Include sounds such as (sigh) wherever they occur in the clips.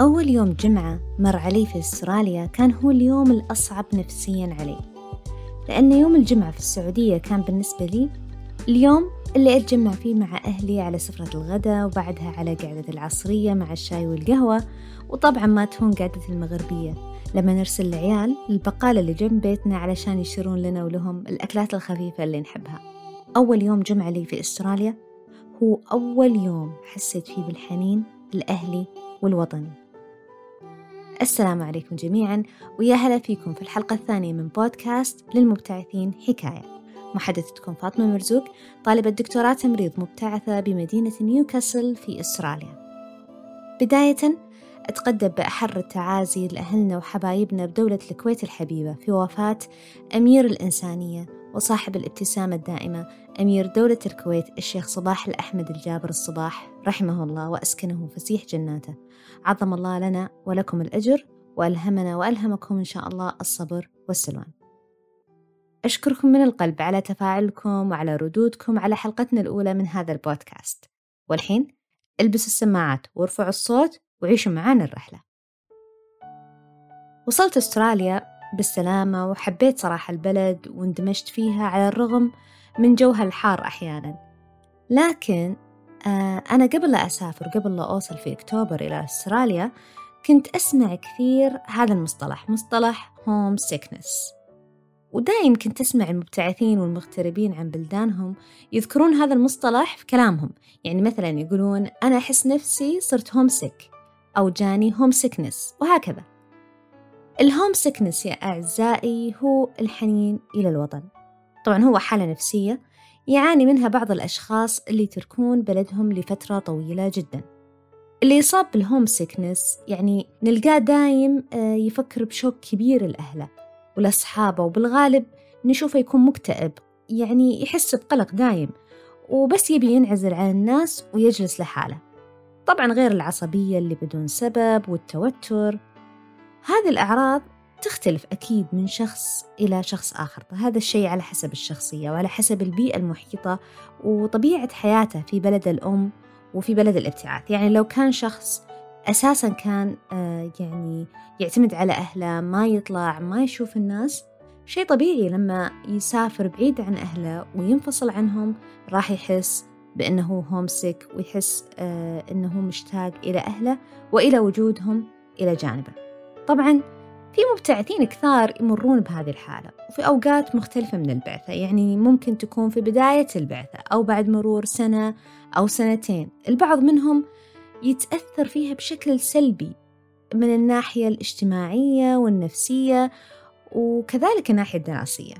أول يوم جمعة مر علي في أستراليا كان هو اليوم الأصعب نفسيا علي. لأن يوم الجمعة في السعودية كان بالنسبة لي اليوم اللي أتجمع فيه مع أهلي على سفرة الغداء وبعدها على قعدة العصرية مع الشاي والقهوة وطبعا ما تهون قعدة المغربية. لما نرسل العيال للبقالة اللي جنب بيتنا علشان يشترون لنا ولهم الأكلات الخفيفة اللي نحبها. أول يوم جمعة لي في أستراليا هو أول يوم حسيت فيه بالحنين الأهلي والوطني السلام عليكم جميعا ويا هلا فيكم في الحلقة الثانية من بودكاست للمبتعثين حكاية. محدثتكم فاطمة مرزوق طالبة دكتوراه تمريض مبتعثة بمدينة نيوكاسل في أستراليا. بداية أتقدم بأحر التعازي لأهلنا وحبايبنا بدولة الكويت الحبيبة في وفاة أمير الإنسانية وصاحب الابتسامة الدائمة أمير دولة الكويت الشيخ صباح الأحمد الجابر الصباح رحمه الله وأسكنه فسيح جناته. عظم الله لنا ولكم الأجر وألهمنا وألهمكم إن شاء الله الصبر والسلوان. أشكركم من القلب على تفاعلكم وعلى ردودكم على حلقتنا الأولى من هذا البودكاست. والحين البسوا السماعات وارفعوا الصوت وعيشوا معانا الرحلة. وصلت أستراليا بالسلامة وحبيت صراحة البلد واندمجت فيها على الرغم من جوها الحار أحيانا. لكن آه أنا قبل لا أسافر قبل لا أوصل في أكتوبر إلى أستراليا كنت أسمع كثير هذا المصطلح مصطلح homesickness ودايم كنت أسمع المبتعثين والمغتربين عن بلدانهم يذكرون هذا المصطلح في كلامهم. يعني مثلا يقولون أنا أحس نفسي صرت homesick أو جاني homesickness وهكذا. ال homesickness يا أعزائي هو الحنين إلى الوطن. طبعا هو حالة نفسية يعاني منها بعض الأشخاص اللي يتركون بلدهم لفترة طويلة جدا. اللي يصاب بال homesickness يعني نلقاه دايم يفكر بشوق كبير لأهله ولأصحابه وبالغالب نشوفه يكون مكتئب يعني يحس بقلق دايم وبس يبي ينعزل عن الناس ويجلس لحاله. طبعا غير العصبية اللي بدون سبب والتوتر هذه الأعراض تختلف أكيد من شخص إلى شخص آخر هذا الشيء على حسب الشخصية وعلى حسب البيئة المحيطة وطبيعة حياته في بلد الأم وفي بلد الابتعاث. يعني لو كان شخص أساسا كان آه يعني يعتمد على أهله ما يطلع ما يشوف الناس شيء طبيعي لما يسافر بعيد عن أهله وينفصل عنهم راح يحس بأنه هومسك ويحس آه أنه مشتاق إلى أهله وإلى وجودهم إلى جانبه. طبعا في مبتعثين كثار يمرون بهذه الحالة وفي أوقات مختلفة من البعثة. يعني ممكن تكون في بداية البعثة أو بعد مرور سنة أو سنتين. البعض منهم يتأثر فيها بشكل سلبي من الناحية الاجتماعية والنفسية وكذلك الناحية الدراسية.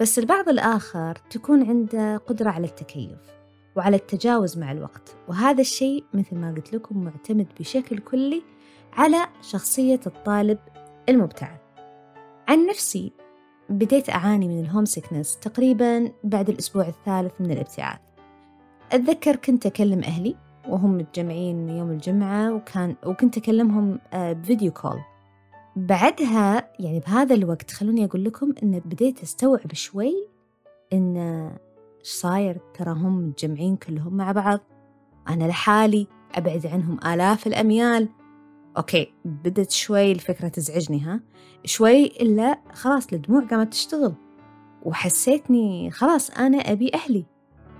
بس البعض الآخر تكون عنده قدرة على التكيف وعلى التجاوز مع الوقت وهذا الشيء مثل ما قلت لكم معتمد بشكل كلي على شخصية الطالب المبتعث. عن نفسي بديت أعاني من ال homesickness تقريبا بعد الأسبوع الثالث من الابتعاث. أتذكر كنت أكلم أهلي وهم متجمعين يوم الجمعة وكان وكنت أكلمهم ب video call. بعدها يعني بهذا الوقت خلوني أقول لكم إن بديت أستوعب شوي إن إيش صاير ترى هم متجمعين كلهم مع بعض. أنا لحالي أبعد عنهم آلاف الأميال. أوكي بدت شوي الفكرة تزعجني ها؟ شوي إلا خلاص الدموع قامت تشتغل وحسيتني خلاص أنا أبي أهلي.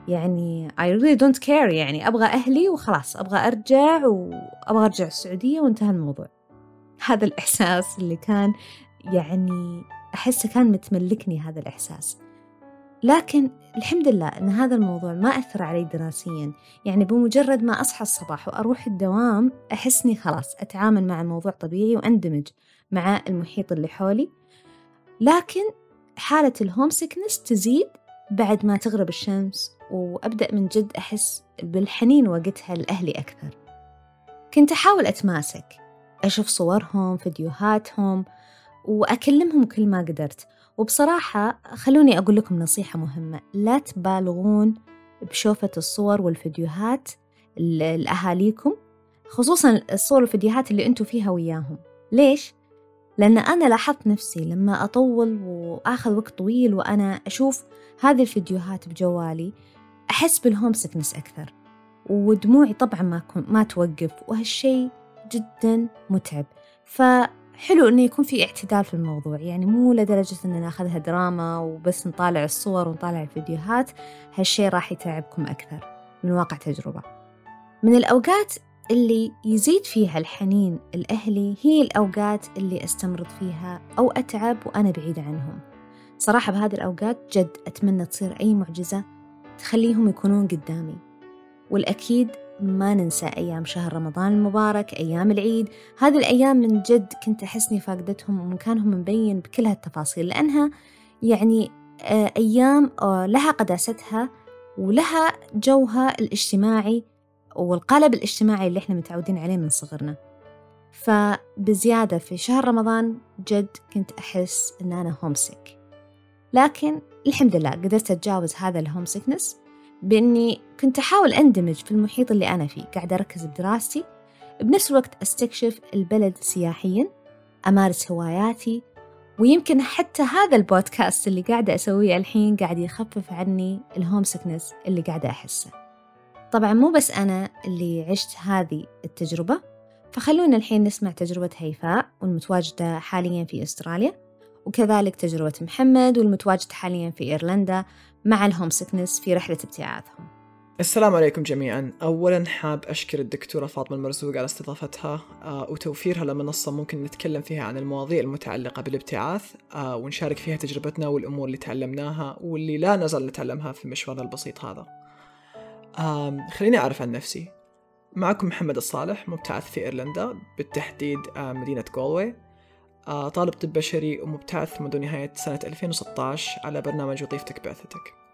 يعني I really don't care يعني أبغى أهلي وخلاص أبغى أرجع وأبغى أرجع السعودية وانتهى الموضوع. هذا الإحساس اللي كان يعني أحسه كان متملكني هذا الإحساس. لكن الحمد لله أن هذا الموضوع ما أثر علي دراسيا. يعني بمجرد ما أصحى الصباح وأروح الدوام أحسني خلاص أتعامل مع الموضوع طبيعي وأندمج مع المحيط اللي حولي. لكن حالة الهوم سيكنس تزيد بعد ما تغرب الشمس وأبدأ من جد أحس بالحنين وقتها لأهلي أكثر. كنت أحاول أتماسك أشوف صورهم فيديوهاتهم وأكلمهم كل ما قدرت. وبصراحة خلوني أقول لكم نصيحة مهمة. لا تبالغون بشوفة الصور والفيديوهات لأهاليكم خصوصا الصور والفيديوهات اللي أنتوا فيها وياهم. ليش؟ لأن أنا لاحظت نفسي لما أطول وآخذ وقت طويل وأنا أشوف هذه الفيديوهات بجوالي أحس بالهوم سكنس أكثر. ودموعي طبعا ما, ما توقف وهالشي جدا متعب. فحلو إنه يكون في اعتدال في الموضوع يعني مو لدرجة إن ناخذها دراما وبس نطالع الصور ونطالع الفيديوهات هالشي راح يتعبكم أكثر من واقع تجربة. من الأوقات اللي يزيد فيها الحنين الأهلي هي الأوقات اللي أستمرض فيها أو أتعب وأنا بعيدة عنهم. صراحة بهذه الأوقات جد أتمنى تصير أي معجزة تخليهم يكونون قدامي. والأكيد ما ننسى أيام شهر رمضان المبارك أيام العيد. هذه الأيام من جد كنت أحسني فاقدتهم ومكانهم مبين بكل هالتفاصيل لأنها يعني آه، أيام آه، لها قداستها ولها جوها الاجتماعي والقالب الاجتماعي اللي إحنا متعودين عليه من صغرنا. فبزيادة في شهر رمضان جد كنت أحس إن أنا هومسك لكن الحمد لله قدرت أتجاوز هذا الهومسكنس بإني كنت أحاول أندمج في المحيط اللي أنا فيه قاعدة أركز بدراستي. بنفس الوقت أستكشف البلد سياحيا أمارس هواياتي ويمكن حتى هذا البودكاست اللي قاعدة أسويه الحين قاعد يخفف عني الهومسكنس اللي قاعدة أحسه. طبعا مو بس أنا اللي عشت هذه التجربة فخلونا الحين نسمع تجربة هيفاء والمتواجدة حاليا في أستراليا. وكذلك تجربة محمد والمتواجد حاليا في إيرلندا مع الهوم سكنس في رحلة ابتعاثهم. السلام عليكم جميعا. أولا حاب أشكر الدكتورة فاطمة المرزوق على استضافتها آه، وتوفيرها لمنصة ممكن نتكلم فيها عن المواضيع المتعلقة بالابتعاث آه، ونشارك فيها تجربتنا والأمور اللي تعلمناها واللي لا نزال نتعلمها في مشوارنا البسيط هذا. خليني أعرف عن نفسي. معكم محمد الصالح مبتعث في إيرلندا بالتحديد آه، مدينة جولوي طالب طب بشري ومبتعث منذ نهاية سنة 2016 على برنامج وظيفتك بعثتك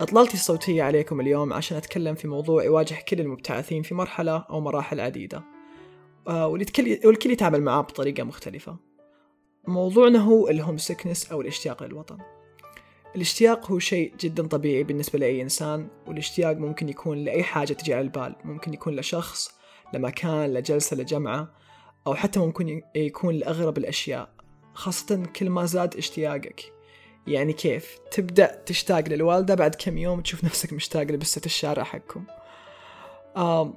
إطلالتي الصوتية عليكم اليوم عشان أتكلم في موضوع يواجه كل المبتعثين في مرحلة أو مراحل عديدة. آه، والكل يتعامل معاه بطريقة مختلفة. موضوعنا هو ال homesickness أو الاشتياق للوطن. الاشتياق هو شيء جدا طبيعي بالنسبة لأي إنسان والاشتياق ممكن يكون لأي حاجة تجي على البال. ممكن يكون لشخص لمكان لجلسة لجمعة. أو حتى ممكن يكون لأغرب الأشياء خاصة كل ما زاد اشتياقك. يعني كيف؟ تبدأ تشتاق للوالدة بعد كم يوم تشوف نفسك مشتاق لبسة الشارع حقكم.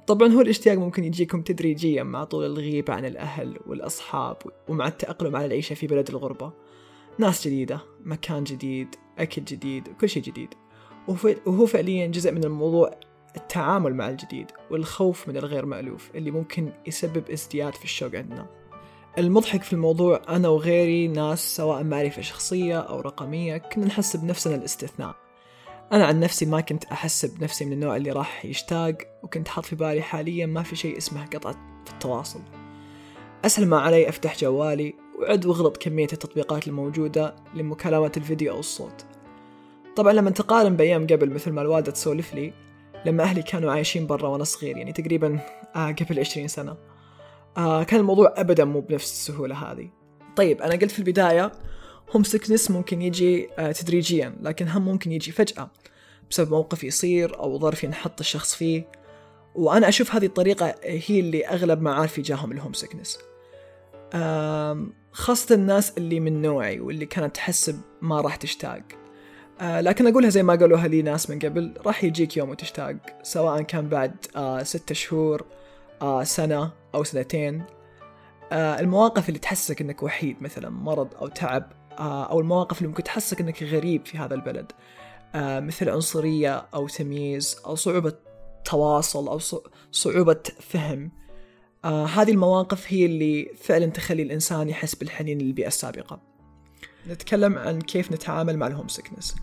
طبعا هو الاشتياق ممكن يجيكم تدريجيا مع طول الغيبة عن الأهل والأصحاب ومع التأقلم على العيشة في بلد الغربة. ناس جديدة مكان جديد أكل جديد كل شيء جديد. وهو فعليا جزء من الموضوع التعامل مع الجديد والخوف من الغير مألوف اللي ممكن يسبب ازدياد في الشوق عندنا. المضحك في الموضوع أنا وغيري ناس سواء معرفة شخصية أو رقمية كنا نحس بنفسنا الاستثناء. أنا عن نفسي ما كنت أحس بنفسي من النوع اللي راح يشتاق وكنت حاط في بالي حاليا ما في شيء اسمه قطعة في التواصل. أسهل ما علي أفتح جوالي وعد وأغلط كمية التطبيقات الموجودة لمكالمة الفيديو أو الصوت. طبعا لما تقارن بأيام قبل مثل ما الوالدة تسولف لي لما أهلي كانوا عايشين برا وأنا صغير يعني تقريبا آه قبل عشرين سنة. آه كان الموضوع أبدا مو بنفس السهولة هذه. طيب أنا قلت في البداية هوم سكنس ممكن يجي آه تدريجيا لكن هم ممكن يجي فجأة بسبب موقف يصير أو ظرف ينحط الشخص فيه. وأنا أشوف هذه الطريقة هي اللي أغلب معارفي جاهم الهوم سكنس خاصة الناس اللي من نوعي واللي كانت تحسب ما راح تشتاق. آه لكن أقولها زي ما قالوها لي ناس من قبل راح يجيك يوم وتشتاق سواء كان بعد آه ستة شهور آه سنة أو سنتين. آه المواقف اللي تحسسك أنك وحيد مثلا مرض أو تعب آه أو المواقف اللي ممكن تحسسك أنك غريب في هذا البلد. آه مثل عنصرية أو تمييز أو صعوبة تواصل أو صعوبة فهم. آه هذه المواقف هي اللي فعلا تخلي الإنسان يحس بالحنين للبيئة السابقة. نتكلم عن كيف نتعامل مع ال homesickness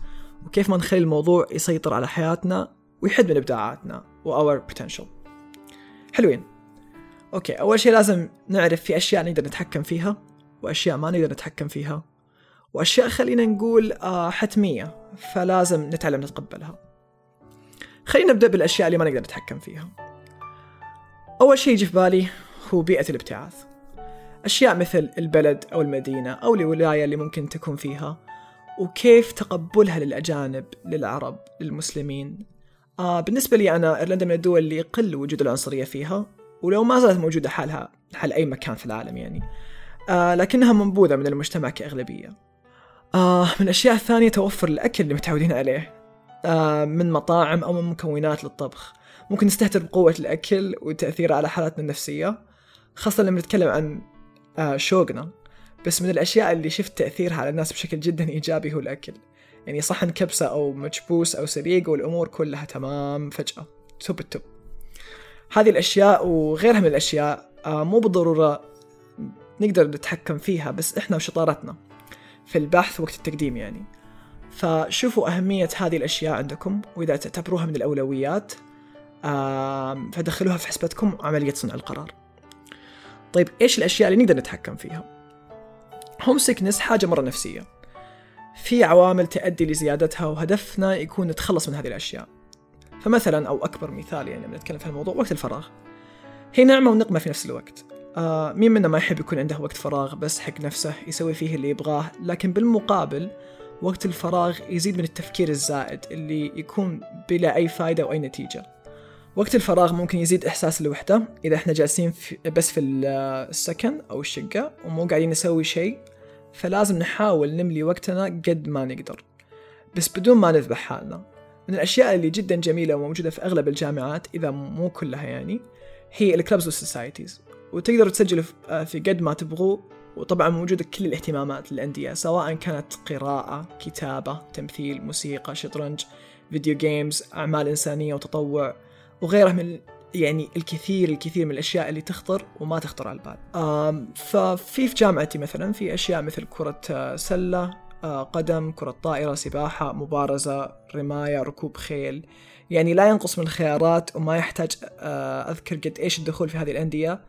وكيف ما نخلي الموضوع يسيطر على حياتنا ويحد من إبداعاتنا و our potential. حلوين. okay أول شيء لازم نعرف في أشياء نقدر نتحكم فيها وأشياء ما نقدر نتحكم فيها. وأشياء خلينا نقول آه حتمية فلازم نتعلم نتقبلها. خلينا نبدأ بالأشياء اللي ما نقدر نتحكم فيها. أول شيء يجي في بالي هو بيئة الابتعاث. أشياء مثل البلد أو المدينة أو الولاية اللي ممكن تكون فيها وكيف تقبلها للأجانب للعرب للمسلمين. آه بالنسبة لي أنا إيرلندا من الدول اللي يقل وجود العنصرية فيها ولو ما زالت موجودة حالها حال أي مكان في العالم يعني. آه لكنها منبوذة من المجتمع كأغلبية. آه من الأشياء الثانية توفر الأكل اللي متعودين عليه. آه من مطاعم أو من مكونات للطبخ. ممكن نستهتر بقوة الأكل وتأثيره على حالتنا النفسية خاصة لما نتكلم عن شوقنا بس من الأشياء اللي شفت تأثيرها على الناس بشكل جدا إيجابي هو الأكل. يعني صحن كبسة أو مكبوس أو سريق والأمور كلها تمام فجأة. توب التوب. هذه الأشياء وغيرها من الأشياء آه، مو بالضرورة نقدر نتحكم فيها بس إحنا وشطارتنا في البحث وقت التقديم يعني. فشوفوا أهمية هذه الأشياء عندكم وإذا تعتبروها من الأولويات فدخلوها في حسبتكم عملية صنع القرار. طيب إيش الأشياء اللي نقدر نتحكم فيها؟ هوم سيكنس حاجة مرة نفسية. في عوامل تؤدي لزيادتها وهدفنا يكون نتخلص من هذه الأشياء. فمثلا أو أكبر مثال يعني لما نتكلم في الموضوع وقت الفراغ. هي نعمة ونقمة في نفس الوقت. آه مين منا ما يحب يكون عنده وقت فراغ بس حق نفسه يسوي فيه اللي يبغاه لكن بالمقابل وقت الفراغ يزيد من التفكير الزائد اللي يكون بلا أي فائدة أو أي نتيجة. وقت الفراغ ممكن يزيد إحساس الوحدة إذا إحنا جالسين في بس في السكن أو الشقة ومو قاعدين نسوي شيء فلازم نحاول نملي وقتنا قد ما نقدر. بس بدون ما نذبح حالنا. من الأشياء اللي جدا جميلة وموجودة في أغلب الجامعات إذا مو كلها يعني هي ال clubs وال societies. وتقدروا تسجلوا في قد ما تبغوا وطبعا موجودة كل الاهتمامات للأندية سواء كانت قراءة كتابة تمثيل موسيقى شطرنج video games أعمال إنسانية وتطوع. وغيرها من يعني الكثير الكثير من الأشياء اللي تخطر وما تخطر على البال. ففي في جامعتي مثلا في أشياء مثل كرة آه، سلة، آه، قدم، كرة طائرة، سباحة، مبارزة، رماية، ركوب خيل. يعني لا ينقص من الخيارات وما يحتاج آه، أذكر قد إيش الدخول في هذه الأندية.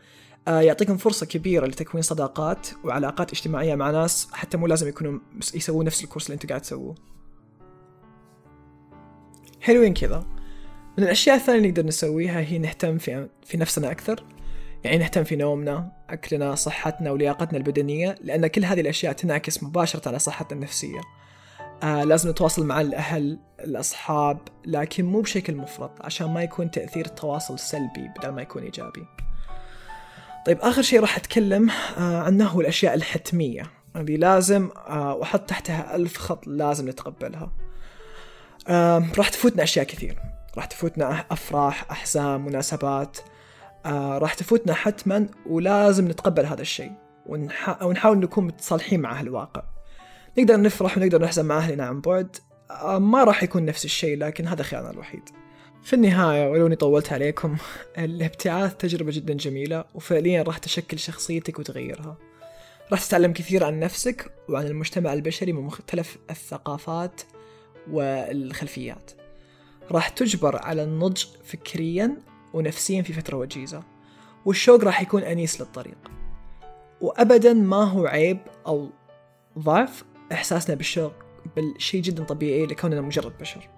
يعطيكم فرصة كبيرة لتكوين صداقات وعلاقات اجتماعية مع ناس حتى مو لازم يكونوا يسوون نفس الكورس اللي أنتم قاعد تسووه. حلوين كذا. من الأشياء الثانية اللي نقدر نسويها هي نهتم في, في نفسنا أكثر. يعني نهتم في نومنا أكلنا صحتنا ولياقتنا البدنية لأن كل هذه الأشياء تنعكس مباشرة على صحتنا النفسية. آه لازم نتواصل مع الأهل الأصحاب لكن مو بشكل مفرط عشان ما يكون تأثير التواصل سلبي بدل ما يكون إيجابي. طيب آخر شيء راح أتكلم آه عنه هو الأشياء الحتمية. اللي لازم آه وأحط تحتها ألف خط لازم نتقبلها. آه راح تفوتنا أشياء كثير. راح تفوتنا أفراح أحزان مناسبات آه راح تفوتنا حتما ولازم نتقبل هذا الشيء ونح... ونحاول نكون متصالحين مع الواقع. نقدر نفرح ونقدر نحزن مع أهلنا عن بعد آه ما راح يكون نفس الشيء لكن هذا خيارنا الوحيد. في النهاية ولو إني طولت عليكم (laughs) الابتعاث تجربة جدا جميلة وفعليا راح تشكل شخصيتك وتغيرها. راح تتعلم كثير عن نفسك وعن المجتمع البشري من مختلف الثقافات والخلفيات. راح تجبر على النضج فكريا ونفسيا في فترة وجيزة والشوق راح يكون أنيس للطريق. وأبدا ما هو عيب أو ضعف إحساسنا بالشوق بل جدا طبيعي لكوننا مجرد بشر.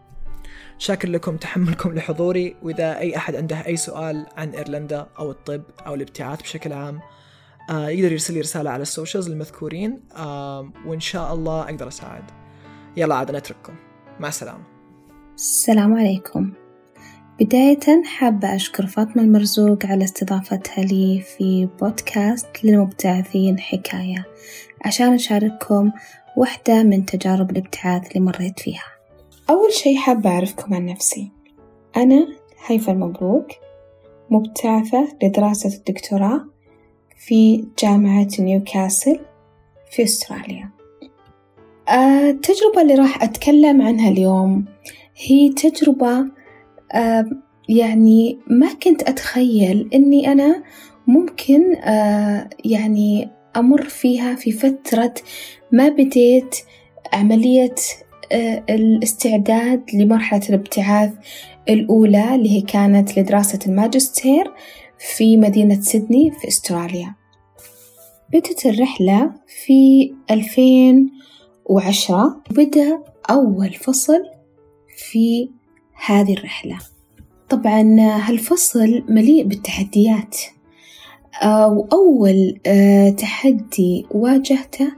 شاكر لكم تحملكم لحضوري وإذا أي أحد عنده أي سؤال عن إيرلندا أو الطب أو الابتعاث بشكل عام آه يقدر يرسل لي رسالة على السوشيالز المذكورين آه وإن شاء الله أقدر أساعد. يلا عاد نترككم مع السلامة. السلام عليكم. بداية حابة أشكر فاطمة المرزوق على استضافتها لي في بودكاست للمبتعثين حكاية. عشان أشارككم واحدة من تجارب الابتعاث اللي مريت فيها. أول شي حابة أعرفكم عن نفسي. أنا هيفا المبروك مبتعثة لدراسة الدكتوراه في جامعة نيوكاسل في أستراليا. آه، التجربة اللي راح أتكلم عنها اليوم هي تجربة يعني ما كنت أتخيل إني أنا ممكن يعني أمر فيها في فترة ما بديت عملية الاستعداد لمرحلة الابتعاث الأولى اللي هي كانت لدراسة الماجستير في مدينة سيدني في أستراليا. بدت الرحلة في 2010 بدأ أول فصل في هذه الرحلة. طبعا هالفصل مليء بالتحديات. آه، وأول آه، تحدي واجهته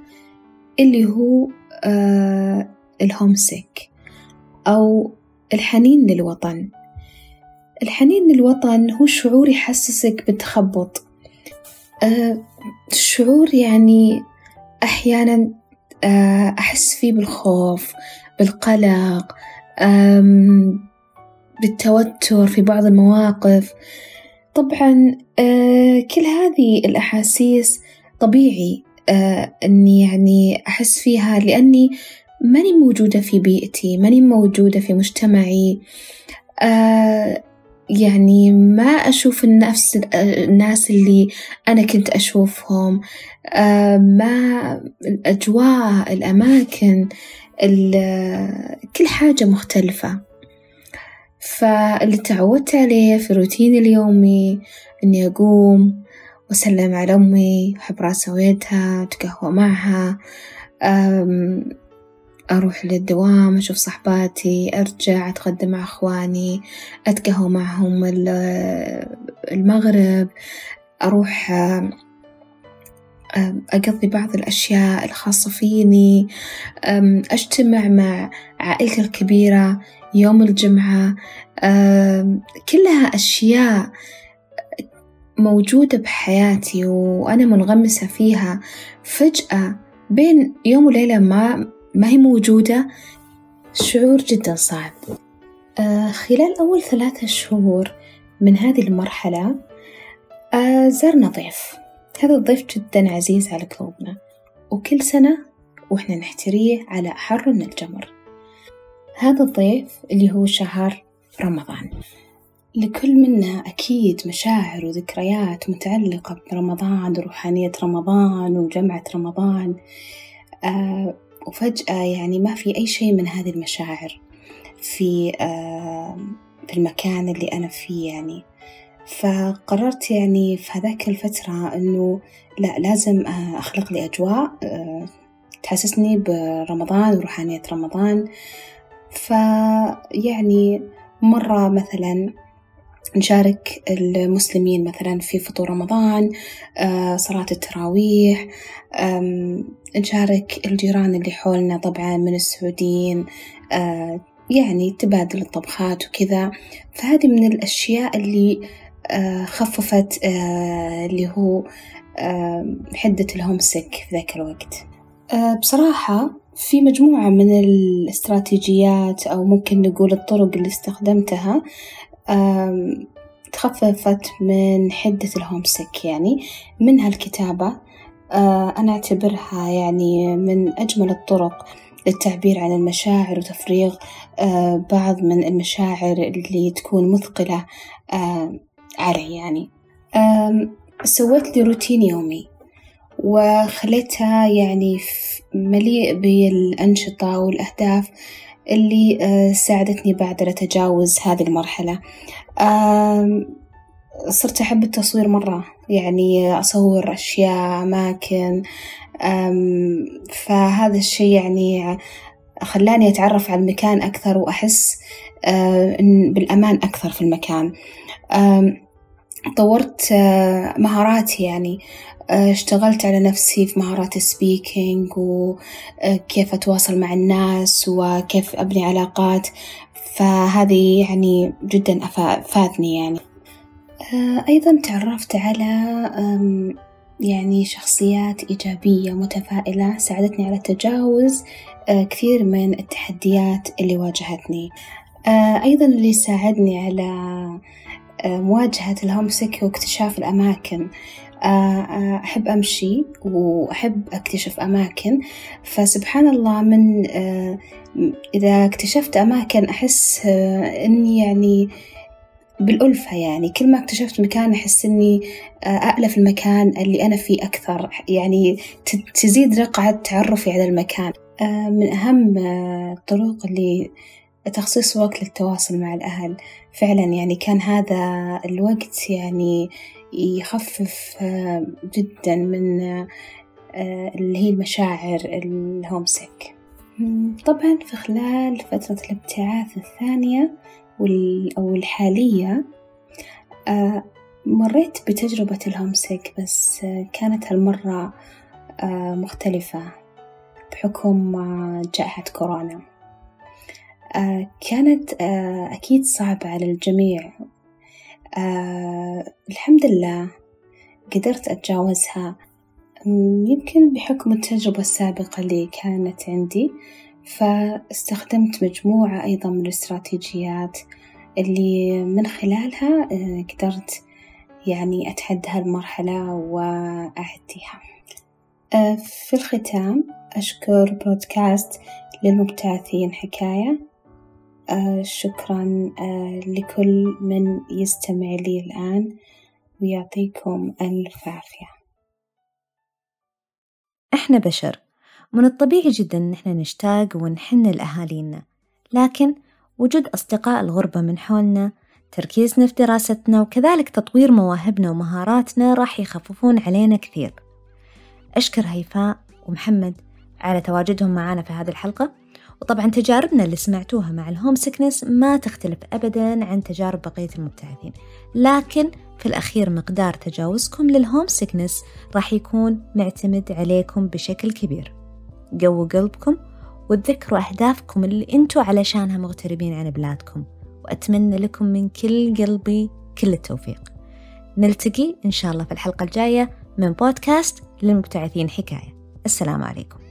اللي هو آه، الهومسيك أو الحنين للوطن. الحنين للوطن هو شعور يحسسك بالتخبط. شعور يعني أحيانا أحس فيه بالخوف بالقلق بالتوتر في بعض المواقف. طبعا آه، كل هذه الأحاسيس طبيعي آه، إني يعني أحس فيها لأني ماني موجودة في بيئتي ماني موجودة في مجتمعي. آه، يعني ما أشوف نفس الناس اللي أنا كنت أشوفهم. ما الأجواء الأماكن. كل حاجة مختلفة. فاللي تعودت عليه في روتيني اليومي إني أقوم وأسلم على أمي أحب راس أويتها أتقهوى معها أروح للدوام أشوف صحباتي أرجع أتغدى مع أخواني أتقهوى معهم المغرب أروح أقضي بعض الأشياء الخاصة فيني. أجتمع مع عائلتي الكبيرة يوم الجمعة. كلها أشياء موجودة بحياتي وأنا منغمسة فيها. فجأة بين يوم وليلة ما ما هي موجودة شعور جدا صعب. آه، خلال أول ثلاثة شهور من هذه المرحلة آه، زارنا ضيف. هذا الضيف جدا عزيز على قلوبنا وكل سنة وإحنا نحتريه على أحر من الجمر. هذا الضيف اللي هو شهر رمضان. لكل منا أكيد مشاعر وذكريات متعلقة برمضان وروحانية رمضان وجمعة رمضان. آه وفجأة يعني ما في أي شيء من هذه المشاعر في آه في المكان اللي أنا فيه يعني. فقررت يعني في هذاك الفترة إنه لا لازم آه، أخلق لي أجواء آه، تحسسني برمضان وروحانية رمضان. فيعني مرة مثلا نشارك المسلمين مثلا في فطور رمضان آه، صلاة التراويح نشارك الجيران اللي حولنا طبعا من السعوديين يعني تبادل الطبخات وكذا. فهذه من الأشياء اللي خففت آه، اللي هو آه، حدة الهومسك في ذاك الوقت. بصراحة في مجموعة من الاستراتيجيات أو ممكن نقول الطرق اللي استخدمتها تخففت من حدة الهومسك يعني منها الكتابة. أنا أعتبرها يعني من أجمل الطرق للتعبير عن المشاعر وتفريغ بعض من المشاعر اللي تكون مثقلة علي يعني. سويت لي روتين يومي وخليتها يعني مليء بالأنشطة والأهداف اللي ساعدتني بعد على تجاوز هذه المرحلة. صرت أحب التصوير مرة يعني أصور أشياء أماكن. فهذا الشي يعني خلاني أتعرف على المكان أكثر وأحس بالأمان أكثر في المكان. طورت آه، مهاراتي يعني. آه، اشتغلت على نفسي في مهارات السبيكينج وكيف آه، أتواصل مع الناس وكيف أبني علاقات. فهذه يعني جدا أفادني يعني. أيضا تعرفت على يعني شخصيات إيجابية متفائلة ساعدتني على تجاوز كثير من التحديات اللي واجهتني. أيضا اللي ساعدني على مواجهة الهومسك واكتشاف الأماكن. آه، آه، أحب أمشي وأحب أكتشف أماكن. فسبحان الله من آه، إذا اكتشفت أماكن أحس إني يعني بالألفة يعني. كل ما اكتشفت مكان أحس إني أألف المكان اللي أنا فيه أكثر. يعني تزيد رقعة تعرفي على المكان. من أهم الطرق اللي تخصيص وقت للتواصل مع الأهل. فعلا يعني كان هذا الوقت يعني يخفف آه، جدا من آه، اللي هي المشاعر الهومسك طبعا في خلال فترة الابتعاث الثانية أو الحالية آه، مريت بتجربة الهومسك بس كانت هالمرة مختلفة بحكم جائحة كورونا. كانت آه، أكيد صعبة على الجميع. آه، الحمد لله قدرت أتجاوزها. يمكن بحكم التجربة السابقة اللي كانت عندي فاستخدمت مجموعة أيضا من الاستراتيجيات اللي من خلالها قدرت يعني أتحدى هالمرحلة وأعديها. آه، في الختام أشكر بودكاست للمبتعثين حكاية. آه، شكرا آه، لكل من يستمع لي الآن. ويعطيكم ألف عافية. إحنا بشر. من الطبيعي جدا إن إحنا نشتاق ونحن لأهالينا. لكن وجود أصدقاء الغربة من حولنا تركيزنا في دراستنا وكذلك تطوير مواهبنا ومهاراتنا راح يخففون علينا كثير. أشكر هيفاء ومحمد على تواجدهم معنا في هذه الحلقة. وطبعا تجاربنا اللي سمعتوها مع ال homesickness ما تختلف أبدا عن تجارب بقية المبتعثين. لكن في الأخير مقدار تجاوزكم لل homesickness راح يكون معتمد عليكم بشكل كبير. قووا قلبكم وتذكروا أهدافكم اللي أنتوا علشانها مغتربين عن بلادكم. وأتمنى لكم من كل قلبي كل التوفيق. نلتقي إن شاء الله في الحلقة الجاية من بودكاست للمبتعثين حكاية. السلام عليكم.